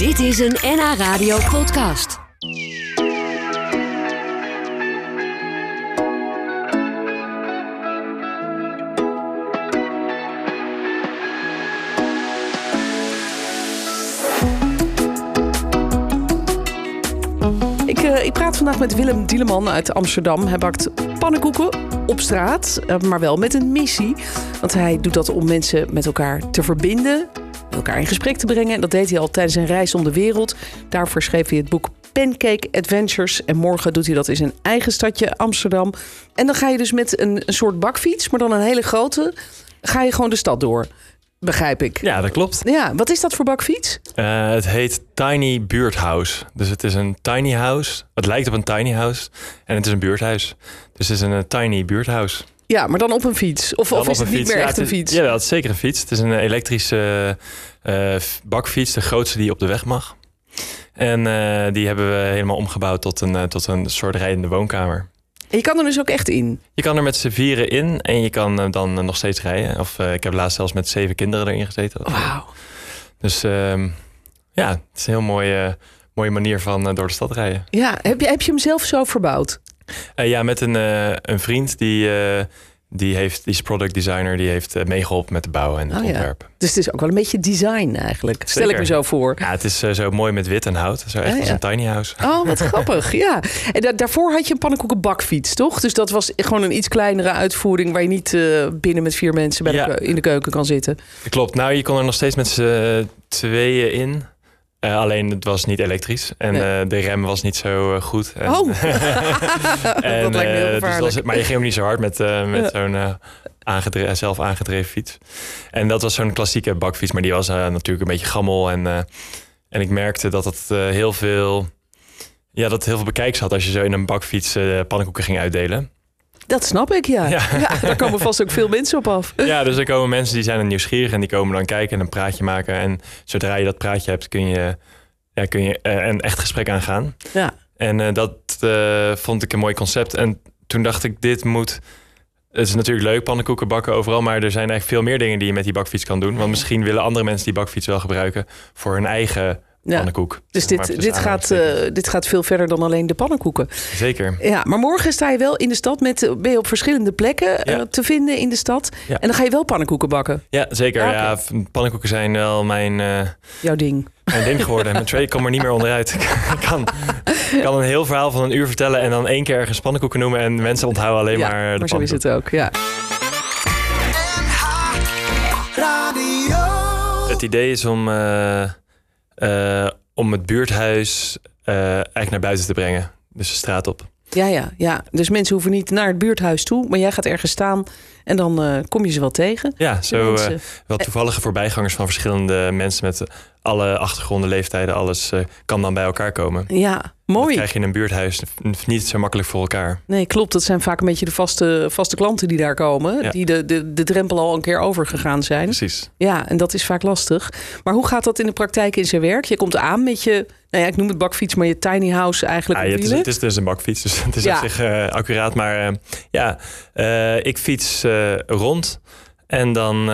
Dit is een NH Radio podcast. Ik, eh, ik praat vandaag met Willem Dieleman uit Amsterdam. Hij bakt pannenkoeken op straat, eh, maar wel met een missie. Want hij doet dat om mensen met elkaar te verbinden, elkaar in gesprek te brengen. En dat deed hij al tijdens een reis om de wereld. Daarvoor schreef hij het boek Pancake Adventures. En morgen doet hij dat in zijn eigen stadje Amsterdam. En dan ga je dus met een, een soort bakfiets, maar dan een hele grote, ga je gewoon de stad door. Begrijp ik. Ja, dat klopt. Ja, wat is dat voor bakfiets? Eh, het heet Tiny Buurthouse. Dus het is een tiny house. Het lijkt op een tiny house. En het is een buurthuis. Dus het is een eh, tiny buurthouse. Ja, maar dan op een fiets. Of, of is het niet fiets. meer Ja, echt een fiets? Ja, dat is zeker een fiets. Het is een elektrische eh, bakfiets. De grootste die op de weg mag. En eh, die hebben we helemaal omgebouwd tot een, eh, tot een soort rijdende woonkamer. En je kan er dus ook echt in. Je kan er met z'n vieren in en je kan dan nog steeds rijden. Of ik heb laatst zelfs met zeven kinderen erin gezeten. Wauw. Dus ehm, ja, het is een heel mooie, mooie manier van door de stad rijden. Ja, heb je, heb je hem zelf zo verbouwd? Ja, met een, een vriend die, die, heeft, die is product designer, die heeft eh, meegeholpen met de bouw en het Oh ja. ontwerp. Dus het is ook wel een beetje design eigenlijk. Stel ik me zo voor. Ja, het is eh, zo mooi met wit en hout. Zo echt Ja, als ja. een tiny house. Oh, wat grappig. Ja. En da- daarvoor had je een pannenkoekenbakfiets, toch? Dus dat was gewoon een iets kleinere uitvoering... waar je niet eh, binnen met vier mensen bij de Ja. in de keuken kan zitten. Klopt. Nou, je kon er nog steeds met z'n tweeën in. Eh, alleen het was niet elektrisch en eh, de rem was niet zo eh, goed. En, Oh, en, dat lijkt me heel dus was- maar je ging ook niet zo hard met, met zo'n aangedre- zelf aangedreven fiets. En dat was zo'n klassieke bakfiets, maar die was natuurlijk een beetje gammel. En, en ik merkte dat het heel veel... Ja, dat het heel veel bekijks had als je zo in een bakfiets pannenkoeken ging uitdelen. Dat snap ik, ja. ja. Ja. daar komen vast ook veel mensen op af. Ja, dus er komen mensen die zijn dan nieuwsgierig en die komen dan kijken en een praatje maken. En zodra je dat praatje hebt, kun je, ja, kun je eh, een echt gesprek aangaan. Ja. En eh, dat eh, vond ik een mooi concept. En toen dacht ik, dit moet... Het is natuurlijk leuk, pannenkoeken bakken overal. Maar er zijn eigenlijk veel meer dingen die je met die bakfiets kan doen. Want misschien willen andere mensen die bakfiets wel gebruiken voor hun eigen Ja. pannenkoek. Dus dit, dit, gaat, eh, dit gaat veel verder dan alleen de pannenkoeken. Zeker. Ja, maar morgen sta je wel in de stad met, ben je op verschillende plekken eh, te vinden in de stad. Ja. En dan ga je wel pannenkoeken bakken. Ja, zeker. Ja, pannenkoeken zijn wel mijn... eh, Jouw ding. mijn ding geworden. Mijn trade kwam er niet meer onderuit. Ik kan, ik kan een heel verhaal van een uur vertellen en dan één keer ergens pannenkoeken noemen en mensen onthouden alleen ja, maar de maar zo is het ook. Ja. Het idee is om, eh, om het buurthuis eh, eigenlijk naar buiten te brengen. Dus de straat op. Ja, ja, ja. Dus mensen hoeven niet naar het buurthuis toe, maar jij gaat ergens staan en dan eh, kom je ze wel tegen. Ja, zo wel toevallige voorbijgangers van verschillende mensen met alle achtergronden, leeftijden, alles eh, kan dan bij elkaar komen. ja, Dat mooi. krijg je in een buurthuis niet zo makkelijk voor elkaar. Nee, klopt. Dat zijn vaak een beetje de vaste, vaste klanten die daar komen. Ja. Die de, de, de drempel al een keer overgegaan zijn. Precies. Ja, en dat is vaak lastig. Maar hoe gaat dat in de praktijk in zijn werk? Je komt aan met je, nou ja, ik noem het bakfiets, maar je tiny house eigenlijk Ja, op het, is, het is dus een bakfiets, dus het is Ja. op zich eh, accuraat. Maar eh, ja, ik fiets rond en dan...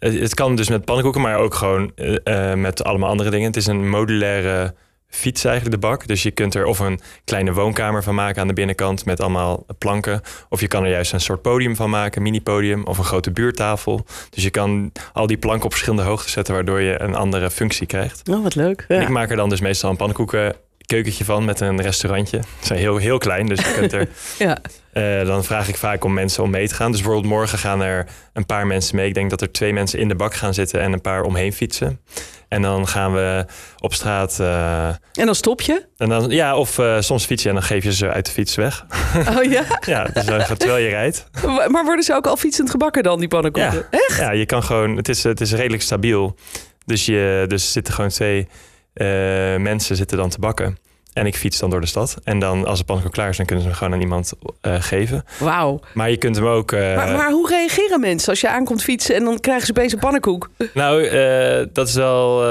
het kan dus met pannenkoeken, maar ook gewoon eh, eh, met allemaal andere dingen. Het is een modulaire fiets eigenlijk, de bak. Dus je kunt er of een kleine woonkamer van maken aan de binnenkant met allemaal planken. Of je kan er juist een soort podium van maken, mini-podium of een grote buurttafel. Dus je kan al die planken op verschillende hoogtes zetten, waardoor je een andere functie krijgt. Oh, wat leuk. En ik maak er dan dus meestal een pannenkoeken keukentje van met een restaurantje. Ze zijn heel, heel klein, dus je kunt er... Ja. eh, dan vraag ik vaak om mensen om mee te gaan. Dus bijvoorbeeld morgen gaan er een paar mensen mee. Ik denk dat er twee mensen in de bak gaan zitten en een paar omheen fietsen. En dan gaan we op straat... eh, En dan stop je. en dan, ja, of eh, soms fiets je en dan geef je ze uit de fiets weg. Oh ja. ja, dus dan, terwijl je rijdt. Maar worden ze ook al fietsend gebakken dan, die pannenkoeken? Ja. Ja, je kan gewoon... Het is, het is redelijk stabiel. Dus, je, dus er zitten gewoon twee eh, mensen zitten dan te bakken. En ik fiets dan door de stad. En dan als de pannenkoek klaar is, dan kunnen ze hem gewoon aan iemand eh, geven. Wauw. Maar je kunt hem ook... eh, Maar, maar hoe reageren mensen als je aankomt fietsen en dan krijgen ze opeens een pannenkoek? Nou, eh, dat is wel...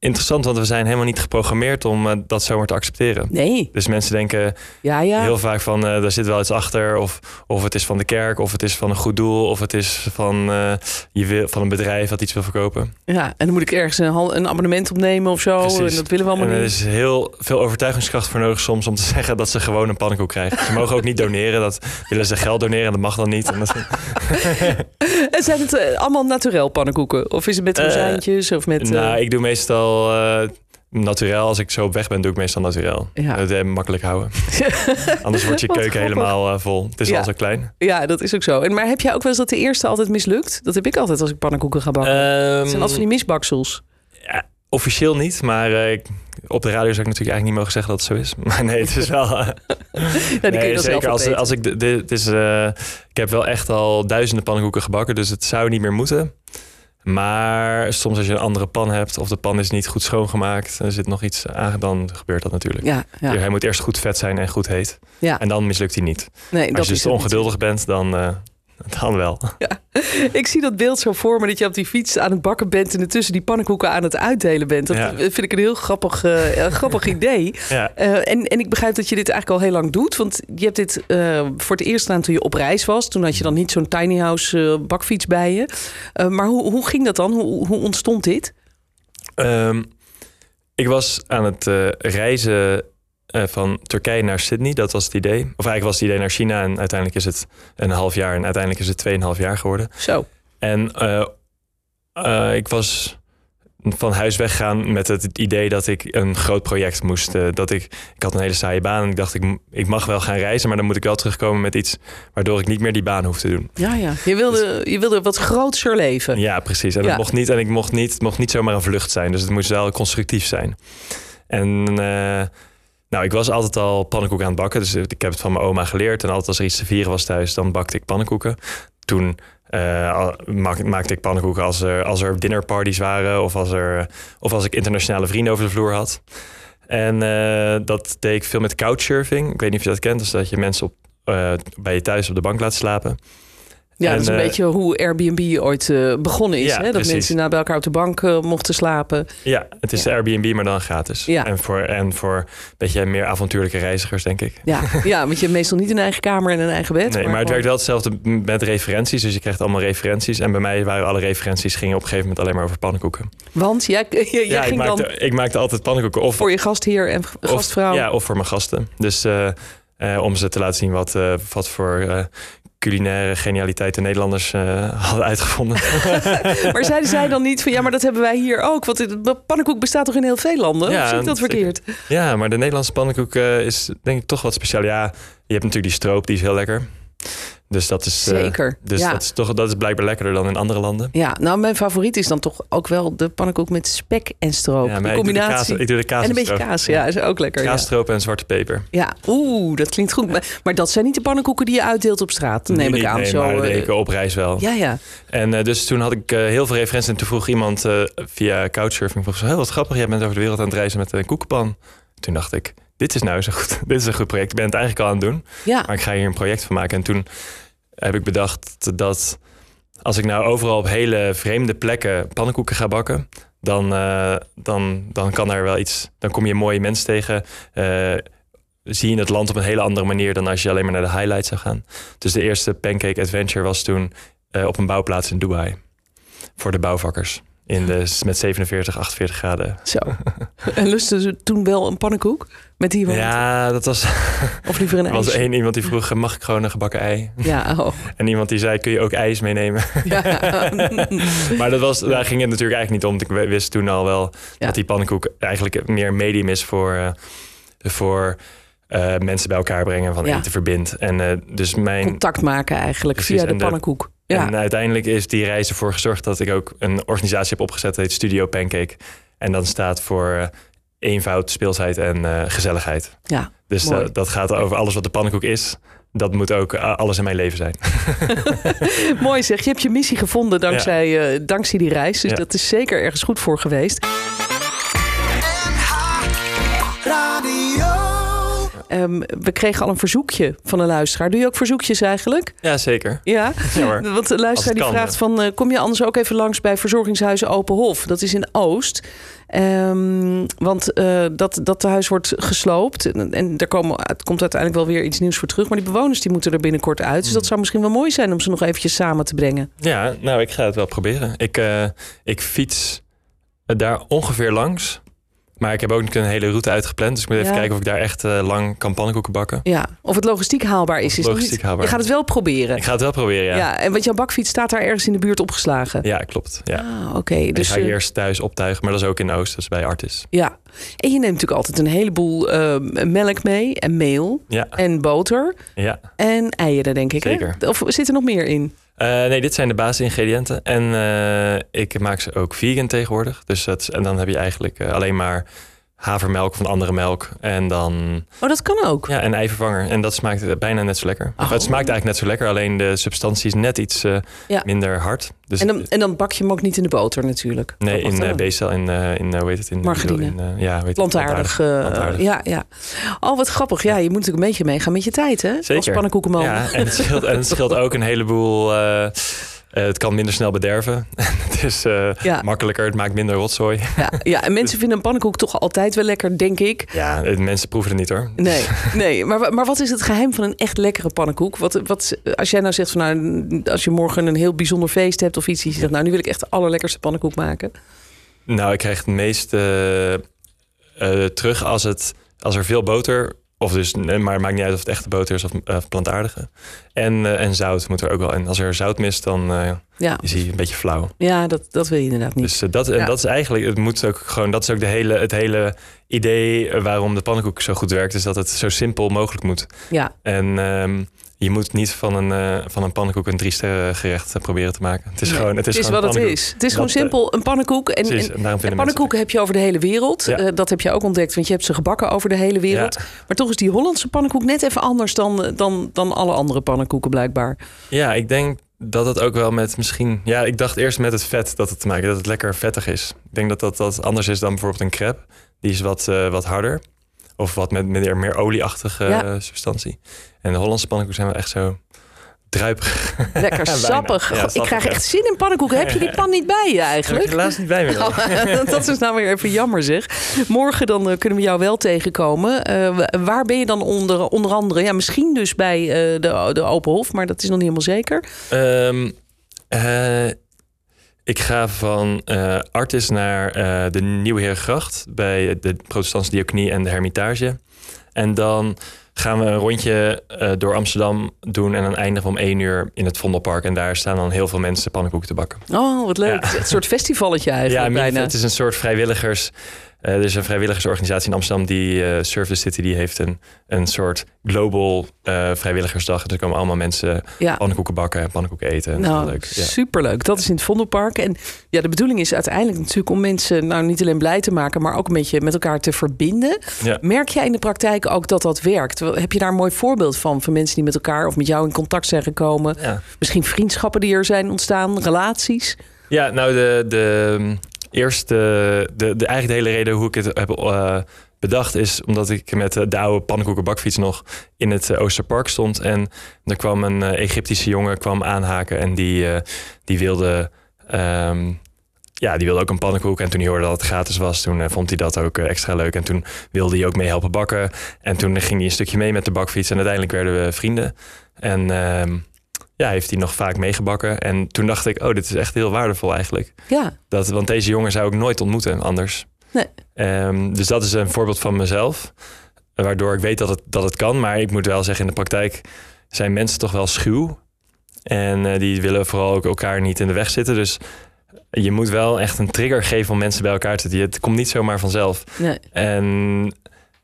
eh, interessant, want we zijn helemaal niet geprogrammeerd om uh, dat zomaar te accepteren. Nee. Dus mensen denken ja, ja. heel vaak van, uh, daar zit wel iets achter. Of, of het is van de kerk, of het is van een goed doel, of het is van, uh, je wil, van een bedrijf dat iets wil verkopen. Ja, en dan moet ik ergens een, een abonnement opnemen of zo. Precies. En dat willen we allemaal en er niet. is heel veel overtuigingskracht voor nodig soms om te zeggen dat ze gewoon een pannenkoek krijgen. Ze mogen ook niet doneren. Dat willen ze geld doneren en dat mag dan niet. En dat... en zijn het allemaal naturel pannenkoeken? Of is het met rozijntjes? of met, nou, ik doe meestal uh, naturel. Als ik zo op weg ben, doe ik meestal naturel. Ja. Dat uh, makkelijk houden. Anders wordt je keuken helemaal vol. Het is Ja. al zo klein. Ja, dat is ook zo. En, maar heb jij ook wel eens dat de eerste altijd mislukt? Dat heb ik altijd als ik pannenkoeken ga bakken. Ehm, het zijn altijd van die misbaksels. ja, officieel niet, maar eh, ik- op de radio zou ik natuurlijk eigenlijk niet mogen zeggen dat het zo is. Maar nee, het is wel. eh, Ja, die kun je nee, zeker als, als ik dit het is. eh, ik heb wel echt al duizenden pannenkoeken gebakken, dus het zou niet meer moeten. Maar soms als je een andere pan hebt of de pan is niet goed schoongemaakt, er zit nog iets aan, dan gebeurt dat natuurlijk. Ja, ja. Hij moet eerst goed vet zijn en goed heet. ja. En dan mislukt hij niet. Nee, Als dat je dus ongeduldig bent, dan, eh, dan wel. Ik zie dat beeld zo voor me dat je op die fiets aan het bakken bent en ertussen die pannenkoeken aan het uitdelen bent. Dat Ja. vind ik een heel grappig, eh, grappig idee. Ja, Eh, en, en ik begrijp dat je dit eigenlijk al heel lang doet. Want je hebt dit eh, voor het eerst gedaan toen je op reis was. Toen had je dan niet zo'n tiny house bakfiets bij je. Maar hoe, hoe ging dat dan? Hoe, hoe ontstond dit? Ehm, ik was aan het reizen eh, van Turkije naar Sydney. Dat was het idee. Of eigenlijk was het idee naar China. En uiteindelijk is het een half jaar. En uiteindelijk is het tweeënhalf jaar geworden. Zo. En eh, eh, ik was van huis weggegaan met het idee dat ik een groot project moest. dat ik, ik had een hele saaie baan en ik dacht, ik, ik mag wel gaan reizen, maar dan moet ik wel terugkomen met iets waardoor ik niet meer die baan hoef te doen. Ja, ja. Je wilde, je wilde wat grootser leven. Ja, precies. En Ja. dat mocht niet. En ik mocht niet, het mocht niet zomaar een vlucht zijn. Dus het moest wel constructief zijn. En nou, ik was altijd al pannenkoeken aan het bakken. Dus ik heb het van mijn oma geleerd. En altijd als er iets te vieren was thuis, dan bakte ik pannenkoeken. Toen eh, maakte ik pannenkoeken als er, als er dinnerparties waren. Of als, er, of als ik internationale vrienden over de vloer had. En eh, dat deed ik veel met couchsurfing. Ik weet niet of je dat kent. Dus dat je mensen op, eh, bij je thuis op de bank laat slapen. Ja, En, dat is een eh, beetje hoe Airbnb ooit eh, begonnen is. Ja, hè? Dat precies. mensen na bij elkaar op de bank eh, mochten slapen. Ja, het is Ja. Airbnb, maar dan gratis. Ja. En, voor, en voor een beetje meer avontuurlijke reizigers, denk ik. Ja, ja, want je hebt meestal niet een eigen kamer en een eigen bed. Nee, maar het werkt wel hetzelfde met referenties. Dus je krijgt allemaal referenties. En bij mij waren alle referenties gingen op een gegeven moment alleen maar over pannenkoeken. Want jij, jij, jij ja, ik maakte, dan ik maakte altijd pannenkoeken. Of, voor je gastheer en of- gastvrouw. ja, of voor mijn gasten. Dus om ze te laten zien wat, wat voor culinaire genialiteit de Nederlanders eh, hadden uitgevonden. Maar zeiden zij dan niet van ja, maar dat hebben wij hier ook? Want pannenkoek bestaat toch in heel veel landen? Ja, of zie ik dat verkeerd? ja, maar de Nederlandse pannenkoek eh, is denk ik toch wat speciaal. Ja, je hebt natuurlijk die stroop, die is heel lekker. Dus dat is, eh, dus ja. dat, is toch, dat is blijkbaar lekkerder dan in andere landen. ja, nou mijn favoriet is dan toch ook wel de pannenkoek met spek en stroop. Ja, de maar ik doe de combinatie. kaas, ik doe de kaas en een beetje kaas, ja, is ook lekker. Ja, Kaasstroop en zwarte peper. ja. oeh, dat klinkt goed. Maar, maar dat zijn niet de pannenkoeken die je uitdeelt op straat, neem ik niet, aan. Nee, zo, deed ik op reis wel. ja, ja. En eh, dus toen had ik heel veel referenties. En toen vroeg iemand via Couchsurfing... Vroeg, zo, heel wat grappig, jij bent over de wereld aan het reizen met een koekenpan. Toen dacht ik, dit is nou zo goed. dit is een goed project. Ik ben het eigenlijk al aan het doen. ja. Maar ik ga hier een project van maken. En toen heb ik bedacht dat... als ik nou overal op hele vreemde plekken pannenkoeken ga bakken... dan, eh, dan, dan kan er wel iets... dan kom je mooie mensen tegen... eh, zie je het land op een hele andere manier... dan als je alleen maar naar de highlights zou gaan. Dus de eerste Pancake Adventure was toen eh, op een bouwplaats in Dubai. Voor de bouwvakkers. In de, met 47, 48 graden. Zo. en lusten ze toen wel een pannenkoek? Met die warmte? Ja, dat was, Of liever een er was één iemand die vroeg... mag ik gewoon een gebakken ei? Ja, oh. En iemand die zei, kun je ook ijs meenemen? ja. Maar dat was, daar ging het natuurlijk eigenlijk niet om. Ik wist toen al wel Ja. dat die pannenkoek eigenlijk meer medium is voor, eh, voor eh, mensen bij elkaar brengen, van Ja. eten verbindt. En eh, dus mijn. contact maken eigenlijk Precies, via de en de- pannenkoek. Ja. En uiteindelijk is die reis ervoor gezorgd dat ik ook een organisatie heb opgezet, dat heet Studio Pancake. En dat staat voor eh, eenvoud, speelsheid en eh, gezelligheid. ja. Dus Mooi. dat, dat gaat over alles wat de pannenkoek is. Dat moet ook eh, alles in mijn leven zijn. Mooi zeg, je hebt je missie gevonden dankzij, eh, dankzij die reis. Dus Ja. dat is zeker ergens goed voor geweest. Ehm, we kregen al een verzoekje van een luisteraar. Doe je ook verzoekjes eigenlijk? Ja, zeker. Ja, want de luisteraar die kan, vraagt hè. van... eh, kom je anders ook even langs bij Verzorgingshuizen Open Hof? Dat is in Oost. Ehm, want eh, dat, dat huis wordt gesloopt. En, en er komen, het komt uiteindelijk wel weer iets nieuws voor terug. Maar die bewoners die moeten er binnenkort uit. Hmm. Dus dat zou misschien wel mooi zijn om ze nog eventjes samen te brengen. Ja, nou, ik ga het wel proberen. Ik, eh, ik fiets daar ongeveer langs. Maar ik heb ook een hele route uitgepland. Dus ik moet even Ja. kijken of ik daar echt eh, lang kan pannenkoeken bakken. Ja, of het logistiek haalbaar is. is Logistiek niet- haalbaar. Je gaat het wel proberen. Ik ga het wel proberen, ja. ja. en want jouw bakfiets staat daar ergens in de buurt opgeslagen. Ja, klopt. Ja. Ah, oké. Dus Dus ik ga eh, eerst thuis optuigen, maar dat is ook in Oost, dus bij Artis. ja. En je neemt natuurlijk altijd een heleboel eh, melk mee en meel Ja, en boter ja. en eieren, denk ik. hè? Zeker. Of zit er nog meer in? Eh, nee, dit zijn de basisingrediënten. En eh, ik maak ze ook vegan tegenwoordig. Dus dat, en dan heb je eigenlijk eh, alleen maar havermelk of een andere melk. En dan Oh, dat kan ook. ja, een eivervanger. En dat smaakt eh, bijna net zo lekker. Oh. het smaakt eigenlijk net zo lekker, alleen de substantie is net iets eh, Ja. minder hard. Dus En dan, en dan bak je hem ook niet in de boter natuurlijk. nee, in uh, wel. beestel, in, eh in eh, hoe heet het? In, Margarine. In, eh, ja, weet Plantaardig. eh, Plantaardig. ja, ja. Oh, wat grappig. Ja, je moet natuurlijk een beetje meegaan met je tijd, hè? Als Zeker. pannenkoekenman. Ja, en het scheelt, en het scheelt ook een heleboel. Eh, het kan minder snel bederven. het is eh, Ja. makkelijker, het maakt minder rotzooi. Ja, ja, en mensen vinden een pannenkoek toch altijd wel lekker, denk ik. Ja, eh, mensen proeven het niet hoor. Nee, nee. Maar, maar wat is het geheim van een echt lekkere pannenkoek? Wat, wat, als jij nou zegt van nou, als je morgen een heel bijzonder feest hebt of iets, die je zegt, nou, nu wil ik echt de allerlekkerste pannenkoek maken. Nou, ik krijg het meest terug als, het, als er veel boter. Of dus, nee, maar het maakt niet uit of het echte boter is of, plantaardige. En, eh, en zout moet er ook wel in. Als er zout mist, dan eh, Ja, is hij een beetje flauw. ja dat, dat wil je inderdaad niet. Dus eh, dat, en Ja. dat is eigenlijk, het moet ook gewoon, dat is ook de hele, het hele idee waarom de pannenkoek zo goed werkt, is dat het zo simpel mogelijk moet. Ja, En ehm, je moet niet van een, eh, van een pannenkoek een drie sterren gerecht eh, proberen te maken. Het is Nee, gewoon, het is, het is gewoon wat het is. Het is gewoon eh, simpel, een pannenkoek. En, Precies, en, pannenkoeken heb je over de hele wereld. Ja. Eh, dat heb je ook ontdekt, want je hebt ze gebakken over de hele wereld. Maar toch is die Hollandse pannenkoek net even anders dan, dan, dan alle andere pannenkoeken blijkbaar. Ja, ik denk dat het ook wel met misschien... Ja, ik dacht eerst met het vet dat het te maken dat het lekker vettig is. Ik denk dat dat, dat anders is dan bijvoorbeeld een crepe. Die is wat, eh, wat harder. Of wat met meer, meer olieachtige Ja. eh, substantie. En de Hollandse pannenkoeken zijn wel echt zo druipig. Lekker sappig. Ja, ik krijg echt zin in pannenkoeken. Heb je die pan niet bij je eigenlijk? ik helaas niet bij me. Oh, dat is nou weer even jammer zeg. Morgen dan eh, kunnen we jou wel tegenkomen. Eh, wa- waar ben je dan onder, onder andere? Ja, misschien dus bij de, de Open Hof, maar dat is nog niet helemaal zeker. Ehm, eh, ik ga van eh Artis naar eh, de Nieuwe Herengracht bij de Protestantse Diaconie en de Hermitage. En dan gaan we een rondje eh, door Amsterdam doen en dan eindigen we om één uur in het Vondelpark. En daar staan dan heel veel mensen pannenkoeken te bakken. Oh, wat leuk. Ja. Een soort festivalletje eigenlijk ja, bijna. het is een soort vrijwilligers. Eh, er is een vrijwilligersorganisatie in Amsterdam die the City die heeft een, een soort global eh, vrijwilligersdag. Dus er komen allemaal mensen Ja. pannenkoeken bakken en pannenkoeken eten. Dat Nou, leuk. Ja. superleuk. Dat is in het Vondelpark. En ja, de bedoeling is uiteindelijk natuurlijk om mensen nou niet alleen blij te maken, maar ook een beetje met elkaar te verbinden. Ja. Merk jij in de praktijk ook dat dat werkt? Heb je daar een mooi voorbeeld van? Van mensen die met elkaar of met jou in contact zijn gekomen? Misschien vriendschappen die er zijn ontstaan, relaties? Ja, nou, de, de um, eerste, de, de, eigenlijk de hele reden hoe ik het heb eh, bedacht is omdat ik met eh, de oude pannenkoekenbakfiets nog in het eh, Oosterpark stond. En er kwam een eh, Egyptische jongen kwam aanhaken en die, eh, die wilde. ehm, ja, die wilde ook een pannenkoek. En toen hij hoorde dat het gratis was, toen eh, vond hij dat ook eh, extra leuk. En toen wilde hij ook mee helpen bakken. En toen ging hij een stukje mee met de bakfiets. En uiteindelijk werden we vrienden. En ehm, ja, heeft hij nog vaak meegebakken. En toen dacht ik, oh, dit is echt heel waardevol eigenlijk. Ja, Dat, want deze jongen zou ik nooit ontmoeten anders. Nee. Ehm, dus dat is een voorbeeld van mezelf. Waardoor ik weet dat het, dat het kan. Maar ik moet wel zeggen, in de praktijk zijn mensen toch wel schuw. En eh, die willen vooral ook elkaar niet in de weg zitten. Dus je moet wel echt een trigger geven om mensen bij elkaar te zetten. Het komt niet zomaar vanzelf. nee. En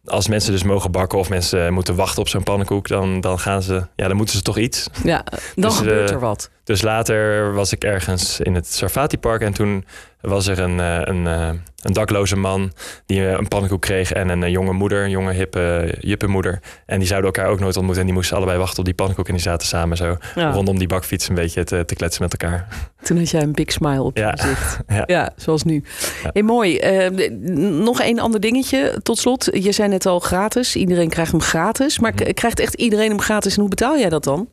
als mensen dus mogen bakken of mensen moeten wachten op zo'n pannenkoek, dan, dan gaan ze, ja, dan moeten ze toch iets. ja dan Dus, gebeurt eh, er wat. Dus later was ik ergens in het Sarfati Park en toen was er een, eh, een, eh, een dakloze man die een pannenkoek kreeg en een jonge moeder, een jonge hippe juppenmoeder. En die zouden elkaar ook nooit ontmoeten en die moesten allebei wachten op die pannenkoek en die zaten samen zo Ja. rondom die bakfiets een beetje te, te kletsen met elkaar. Toen had jij een big smile op je Ja. gezicht. Ja. Ja, zoals nu. Hey, mooi. Eh, n- nog één ander dingetje tot slot. Je zei net al gratis. Iedereen krijgt hem gratis. Maar Mhm. krijgt echt iedereen hem gratis? En hoe betaal jij dat dan?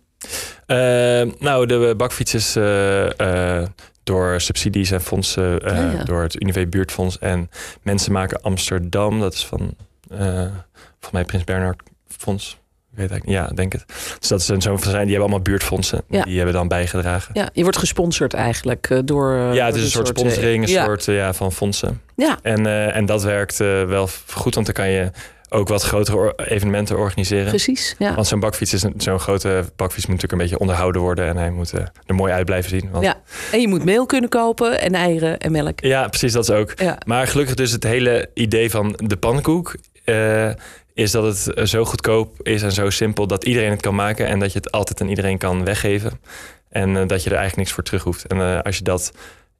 Eh, nou, de bakfiets is eh, eh, door subsidies en fondsen, eh, Ja, ja. door het Unive Buurtfonds en Mensen Maken Amsterdam. Dat is van, volgens mij Prins Bernhard Fonds. Ik weet eigenlijk niet. Ja, denk het. Dus dat is een zo'n zijn. Die hebben allemaal buurtfondsen. Ja. Die hebben dan bijgedragen. Ja, je wordt gesponsord eigenlijk door. Ja, het is een soort sponsoring, een soort ja, van fondsen. Ja, En, en dat werkt wel goed, want dan kan je ook wat grotere evenementen organiseren. precies. Ja. Want zo'n bakfiets is zo'n grote bakfiets moet natuurlijk een beetje onderhouden worden en hij moet eh, er mooi uit blijven zien. Want, Ja. En je moet meel kunnen kopen en eieren en melk. ja, precies, dat is ook. Ja. Maar gelukkig dus het hele idee van de pannenkoek eh, is dat het zo goedkoop is en zo simpel dat iedereen het kan maken en dat je het altijd aan iedereen kan weggeven. En eh, dat je er eigenlijk niks voor terug hoeft. En als je dat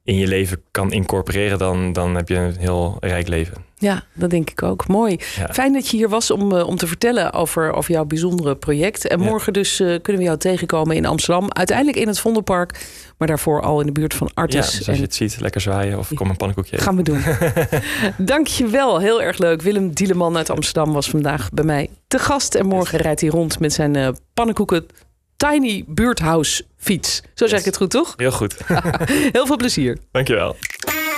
in je leven kan incorporeren, dan, dan heb je een heel rijk leven. Ja, dat denk ik ook. Mooi. Ja. Fijn dat je hier was om, eh, om te vertellen over, over jouw bijzondere project. En Ja. morgen dus eh, kunnen we jou tegenkomen in Amsterdam. Uiteindelijk in het Vondelpark, maar daarvoor al in de buurt van Ja, Artis. dus als je het ziet, lekker zwaaien of kom een pannenkoekje eten. gaan we doen. Dank je wel, heel erg leuk. Willem Dieleman uit Amsterdam was vandaag bij mij te gast. En morgen rijdt hij rond met zijn eh, pannenkoeken Tiny Buurthouse fiets. Zo zeg Yes. ik het goed, toch? Heel goed. Heel veel plezier. Dankjewel.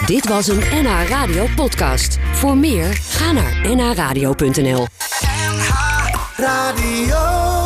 Dit was een NH Radio podcast. Voor meer, ga naar nhradio.nl. Radio.